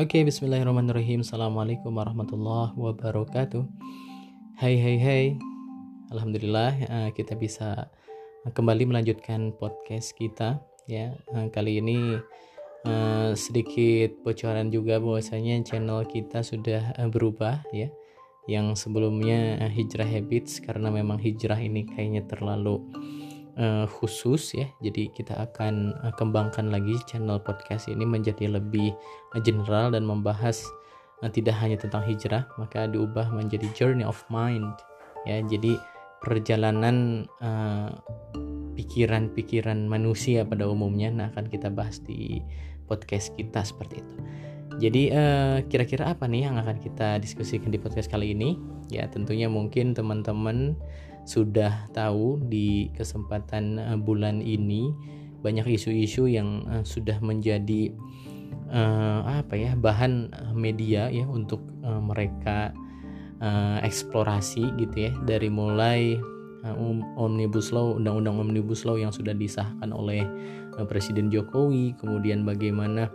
Oke, bismillahirrahmanirrahim. Assalamualaikum warahmatullahi wabarakatuh. Hai, hai, hai. Alhamdulillah uh, kita bisa kembali melanjutkan podcast kita ya. Uh, kali ini sedikit bocoran juga bahwasanya channel kita sudah berubah ya. Yang sebelumnya Hijrah Habits karena memang hijrah ini kayaknya terlalu uh, khusus ya. Jadi kita akan uh, kembangkan lagi channel podcast ini menjadi lebih uh, general dan membahas uh, tidak hanya tentang hijrah, maka diubah menjadi journey of mind ya. Jadi perjalanan pikiran-pikiran uh, manusia pada umumnya nah akan kita bahas di podcast kita seperti itu. Jadi kira-kira uh, apa nih yang akan kita diskusikan di podcast kali ini? Ya tentunya mungkin teman-teman sudah tahu di kesempatan uh, bulan ini banyak isu-isu yang uh, sudah menjadi uh, apa ya bahan media ya untuk mereka eksplorasi gitu ya. Dari mulai uh, omnibus law undang-undang omnibus law yang sudah disahkan oleh Presiden Jokowi kemudian bagaimana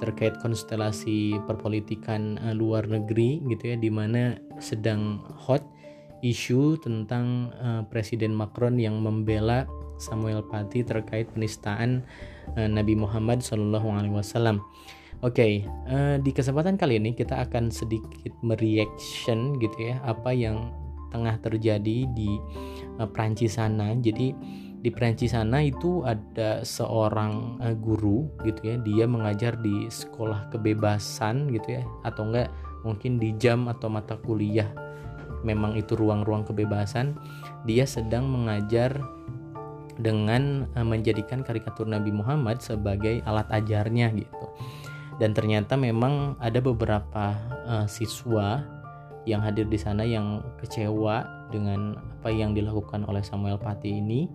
terkait konstelasi perpolitikan luar negeri gitu ya di mana sedang hot isu tentang uh, Presiden Macron yang membela Samuel Paty terkait penistaan uh, Nabi Muhammad SAW. Oke, okay, uh, di kesempatan kali ini kita akan sedikit mereaction gitu ya apa yang tengah terjadi di uh, Prancis sana. Jadi di Prancis sana itu ada seorang uh, guru gitu ya, dia mengajar di sekolah kebebasan gitu ya, atau enggak mungkin di jam atau mata kuliah memang itu ruang-ruang kebebasan dia sedang mengajar dengan uh, menjadikan karikatur Nabi Muhammad sebagai alat ajarnya gitu. Dan ternyata memang ada beberapa uh, siswa yang hadir di sana yang kecewa dengan apa yang dilakukan oleh Samuel Pati ini.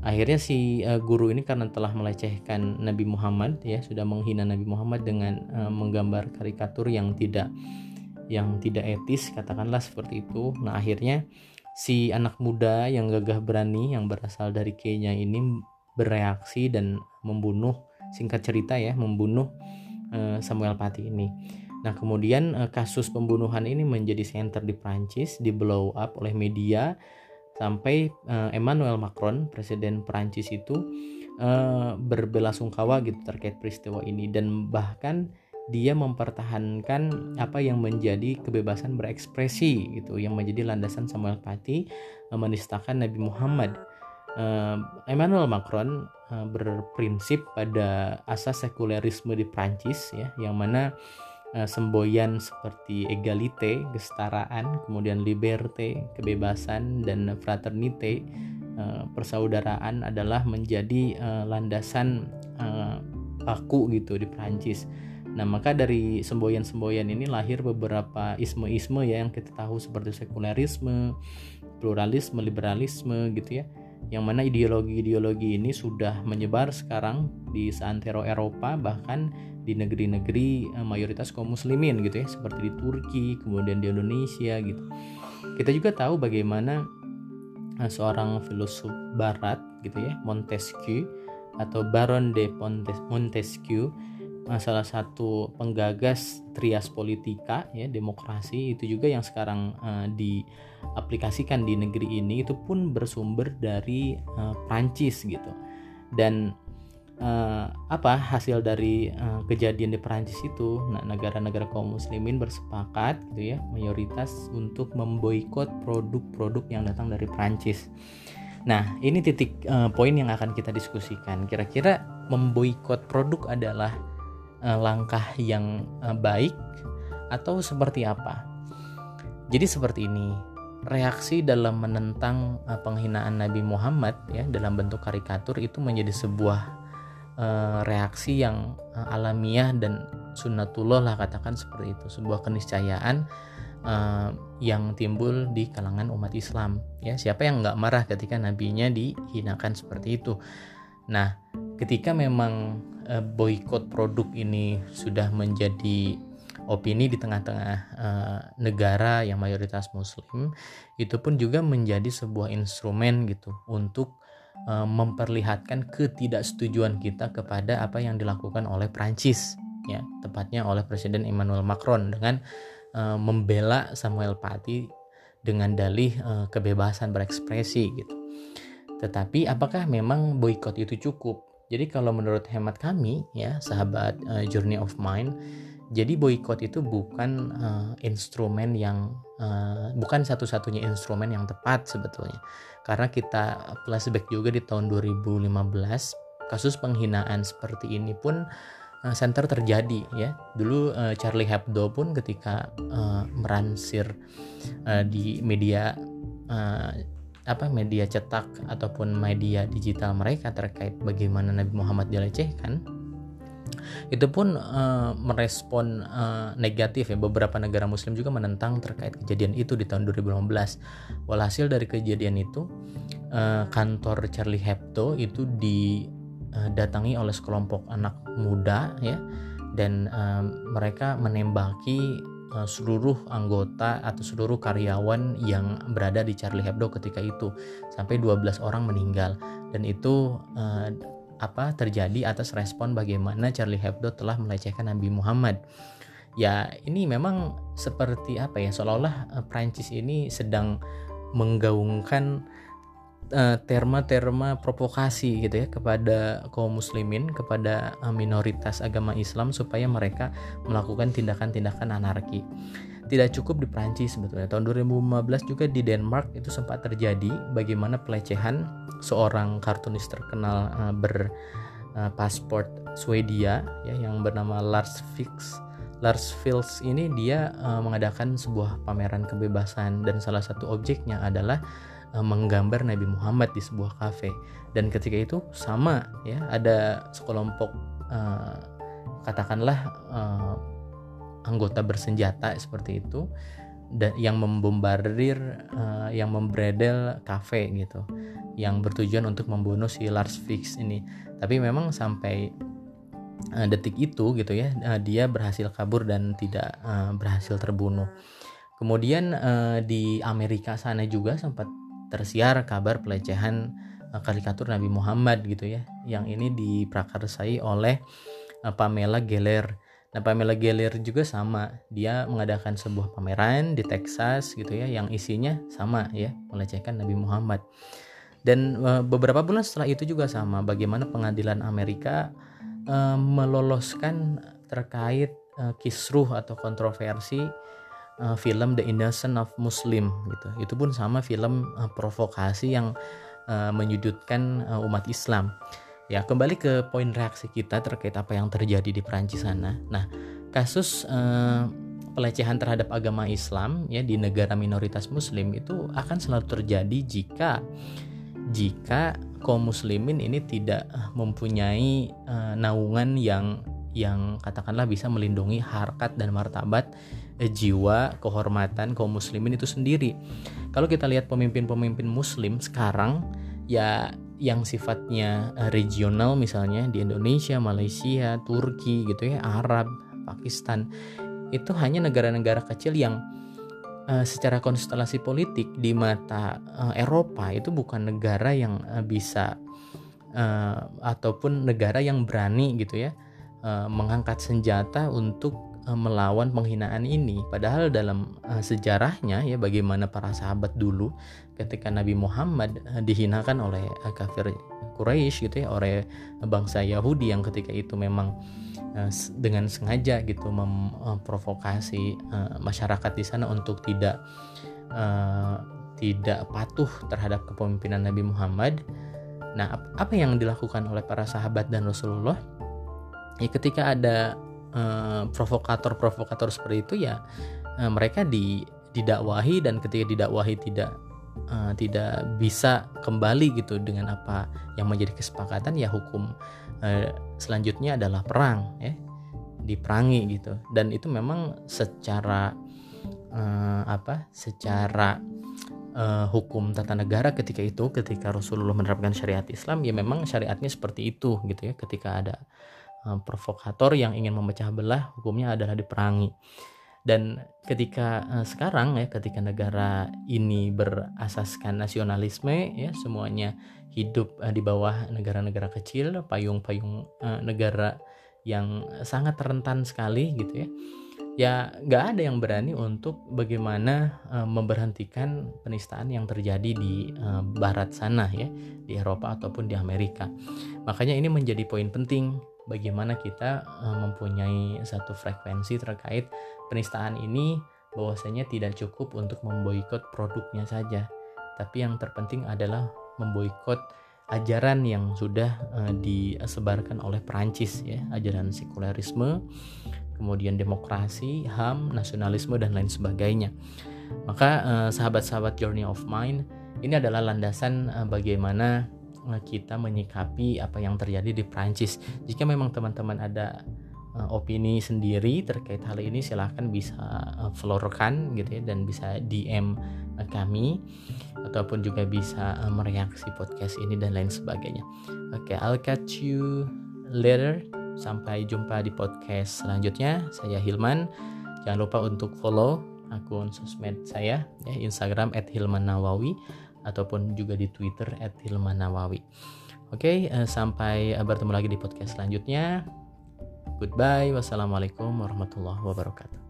Akhirnya si uh, guru ini karena telah melecehkan Nabi Muhammad ya sudah menghina Nabi Muhammad dengan uh, menggambar karikatur yang tidak yang tidak etis katakanlah seperti itu. Nah akhirnya si anak muda yang gagah berani yang berasal dari Kenya ini bereaksi dan membunuh singkat cerita ya membunuh uh, Samuel Paty ini. Nah kemudian uh, kasus pembunuhan ini menjadi center di Prancis di blow up oleh media sampai uh, Emmanuel Macron presiden Prancis itu berbelasungkawa gitu terkait peristiwa ini. Dan bahkan dia mempertahankan apa yang menjadi kebebasan berekspresi gitu yang menjadi landasan Samuel Paty eh, menistakan Nabi Muhammad. Uh, Emmanuel Macron uh, berprinsip pada asas sekulerisme di Prancis ya yang mana semboyan seperti egalite kesetaraan kemudian liberté kebebasan dan fraternité uh, persaudaraan adalah menjadi landasan baku gitu di Prancis Nah, maka dari semboyan-semboyan ini lahir beberapa isme-isme ya yang kita tahu seperti sekulerisme, pluralisme, liberalisme gitu ya. Yang mana ideologi-ideologi ini sudah menyebar sekarang di seantero Eropa bahkan di negeri-negeri eh, mayoritas kaum muslimin gitu ya, seperti di Turki, kemudian di Indonesia gitu. Kita juga tahu bagaimana eh, seorang filosof barat gitu ya, Montesquieu atau Baron de Montesquieu salah satu penggagas trias politika ya demokrasi itu juga yang sekarang uh, diaplikasikan di negeri ini itu pun bersumber dari uh, Prancis gitu dan uh, apa hasil dari uh, kejadian di Prancis itu nah negara-negara kaum muslimin bersepakat gitu ya mayoritas untuk memboikot produk-produk yang datang dari Prancis Nah, ini titik uh, poin yang akan kita diskusikan. Kira-kira memboikot produk adalah uh, langkah yang uh, baik atau seperti apa? Jadi seperti ini. Reaksi dalam menentang uh, penghinaan Nabi Muhammad ya dalam bentuk karikatur itu menjadi sebuah reaksi yang alamiah dan sunnatullah lah katakan seperti itu, sebuah keniscayaan yang timbul di kalangan umat Islam. Ya, siapa yang nggak marah ketika nabinya dihinakan seperti itu? Nah, ketika memang uh, boykot produk ini sudah menjadi opini di tengah-tengah uh, negara yang mayoritas muslim itu pun juga menjadi sebuah instrumen gitu untuk uh, memperlihatkan ketidaksetujuan kita kepada apa yang dilakukan oleh Prancis ya tepatnya oleh Presiden Emmanuel Macron dengan membela Samuel Paty dengan dalih kebebasan berekspresi gitu. Tetapi apakah memang boykot itu cukup? Jadi kalau menurut hemat kami ya sahabat uh, Journey of Mind, jadi boykot itu bukan uh, instrumen yang uh, bukan satu-satunya instrumen yang tepat sebetulnya. Karena kita flashback juga di tahun 2015 kasus penghinaan seperti ini pun uh, center terjadi ya. Dulu Charlie Hebdo pun ketika uh, meransir uh, di media uh, apa media cetak ataupun media digital mereka terkait bagaimana Nabi Muhammad dilecehkan itu pun uh, merespon uh, negatif ya. Beberapa negara muslim juga menentang terkait kejadian itu di tahun 2015 walhasil dari kejadian itu uh, kantor Charlie Hebdo itu didatangi oleh sekelompok anak muda ya. Dan mereka menembaki seluruh anggota atau seluruh karyawan yang berada di Charlie Hebdo ketika itu. Sampai 12 orang meninggal. Dan itu uh, apa terjadi atas respon bagaimana Charlie Hebdo telah melecehkan Nabi Muhammad. Ya ini memang seperti apa ya seolah-olah uh, Prancis ini sedang menggaungkan Eh, terma-terma provokasi gitu ya kepada kaum muslimin kepada eh, minoritas agama Islam supaya mereka melakukan tindakan-tindakan anarki. Tidak cukup di Prancis sebetulnya. Tahun 2015 juga di Denmark itu sempat terjadi bagaimana pelecehan seorang kartunis terkenal uh, berpasport uh, Swedia ya yang bernama Lars Fix. Lars Fils ini dia uh, mengadakan sebuah pameran kebebasan dan salah satu objeknya adalah menggambar Nabi Muhammad di sebuah kafe. Dan ketika itu sama ya ada sekelompok uh, katakanlah uh, anggota bersenjata seperti itu dan yang membombardir uh, yang membredel kafe gitu yang bertujuan untuk membunuh si Lars Fix ini. Tapi memang sampai uh, detik itu gitu ya uh, dia berhasil kabur dan tidak uh, berhasil terbunuh. Kemudian di Amerika sana juga sempat tersiar kabar pelecehan uh, karikatur Nabi Muhammad gitu ya yang ini diprakarsai oleh uh, Pamela Geller. Nah Pamela Geller juga sama. Dia mengadakan sebuah pameran di Texas gitu ya yang isinya sama ya melecehkan Nabi Muhammad. Dan uh, beberapa bulan setelah itu juga sama bagaimana pengadilan Amerika meloloskan terkait uh, kisruh atau kontroversi uh, film The Innocent of Muslim gitu. Itu pun sama film uh, provokasi yang uh, menyudutkan uh, umat Islam. Ya, kembali ke poin reaksi kita terkait apa yang terjadi di Perancis sana. Nah, kasus uh, pelecehan terhadap agama Islam ya di negara minoritas muslim itu akan selalu terjadi jika jika kaum muslimin ini tidak mempunyai uh, naungan yang yang katakanlah bisa melindungi harkat dan martabat eh, jiwa kehormatan kaum muslimin itu sendiri. Kalau kita lihat pemimpin-pemimpin muslim sekarang ya yang sifatnya eh, regional misalnya di Indonesia, Malaysia, Turki gitu ya, Arab, Pakistan itu hanya negara-negara kecil yang uh, secara konstelasi politik di mata uh, Eropa itu bukan negara yang uh, bisa uh, ataupun negara yang berani gitu ya uh, mengangkat senjata untuk melawan penghinaan ini padahal dalam uh, sejarahnya ya bagaimana para sahabat dulu ketika Nabi Muhammad uh, dihinakan oleh uh, kafir Quraisy gitu ya oleh bangsa Yahudi yang ketika itu memang dengan sengaja gitu memprovokasi masyarakat di sana untuk tidak tidak patuh terhadap kepemimpinan Nabi Muhammad. Nah, apa yang dilakukan oleh para sahabat dan Rasulullah? Ya ketika ada Eh, provokator-provokator seperti itu ya uh, mereka di didakwahi dan ketika didakwahi tidak uh, tidak bisa kembali gitu dengan apa yang menjadi kesepakatan ya hukum uh, selanjutnya adalah perang ya diperangi gitu. Dan itu memang secara uh, apa secara uh, hukum tata negara ketika itu ketika Rasulullah menerapkan syariat Islam ya memang syariatnya seperti itu gitu ya ketika ada Eh, provokator yang ingin memecah belah hukumnya adalah diperangi. Dan ketika uh, sekarang ya ketika negara ini berasaskan nasionalisme ya semuanya hidup uh, di bawah negara-negara kecil payung-payung negara yang sangat rentan sekali gitu ya ya nggak ada yang berani untuk bagaimana memberhentikan penistaan yang terjadi di barat sana ya di Eropa ataupun di Amerika. Makanya ini menjadi poin penting bagaimana kita uh, mempunyai satu frekuensi terkait penistaan ini bahwasanya tidak cukup untuk memboikot produknya saja tapi yang terpenting adalah memboikot ajaran yang sudah uh, disebarkan oleh Perancis ya ajaran sekulerisme kemudian demokrasi, HAM, nasionalisme dan lain sebagainya. Maka eh, sahabat-sahabat Journey of Mind ini adalah landasan eh, bagaimana eh, kita menyikapi apa yang terjadi di Prancis. Jika memang teman-teman ada opini sendiri terkait hal ini silahkan bisa florkan gitu ya dan bisa DM kami ataupun juga bisa mereaksi podcast ini dan lain sebagainya. Oke, okay, I'll catch you later Sampai jumpa di podcast selanjutnya. Saya Hilman. Jangan lupa untuk follow akun sosmed saya ya Instagram @hilmanawawi ataupun juga di Twitter @hilmanawawi. Oke, uh, sampai bertemu lagi di podcast selanjutnya. Goodbye. Wassalamualaikum warahmatullahi wabarakatuh.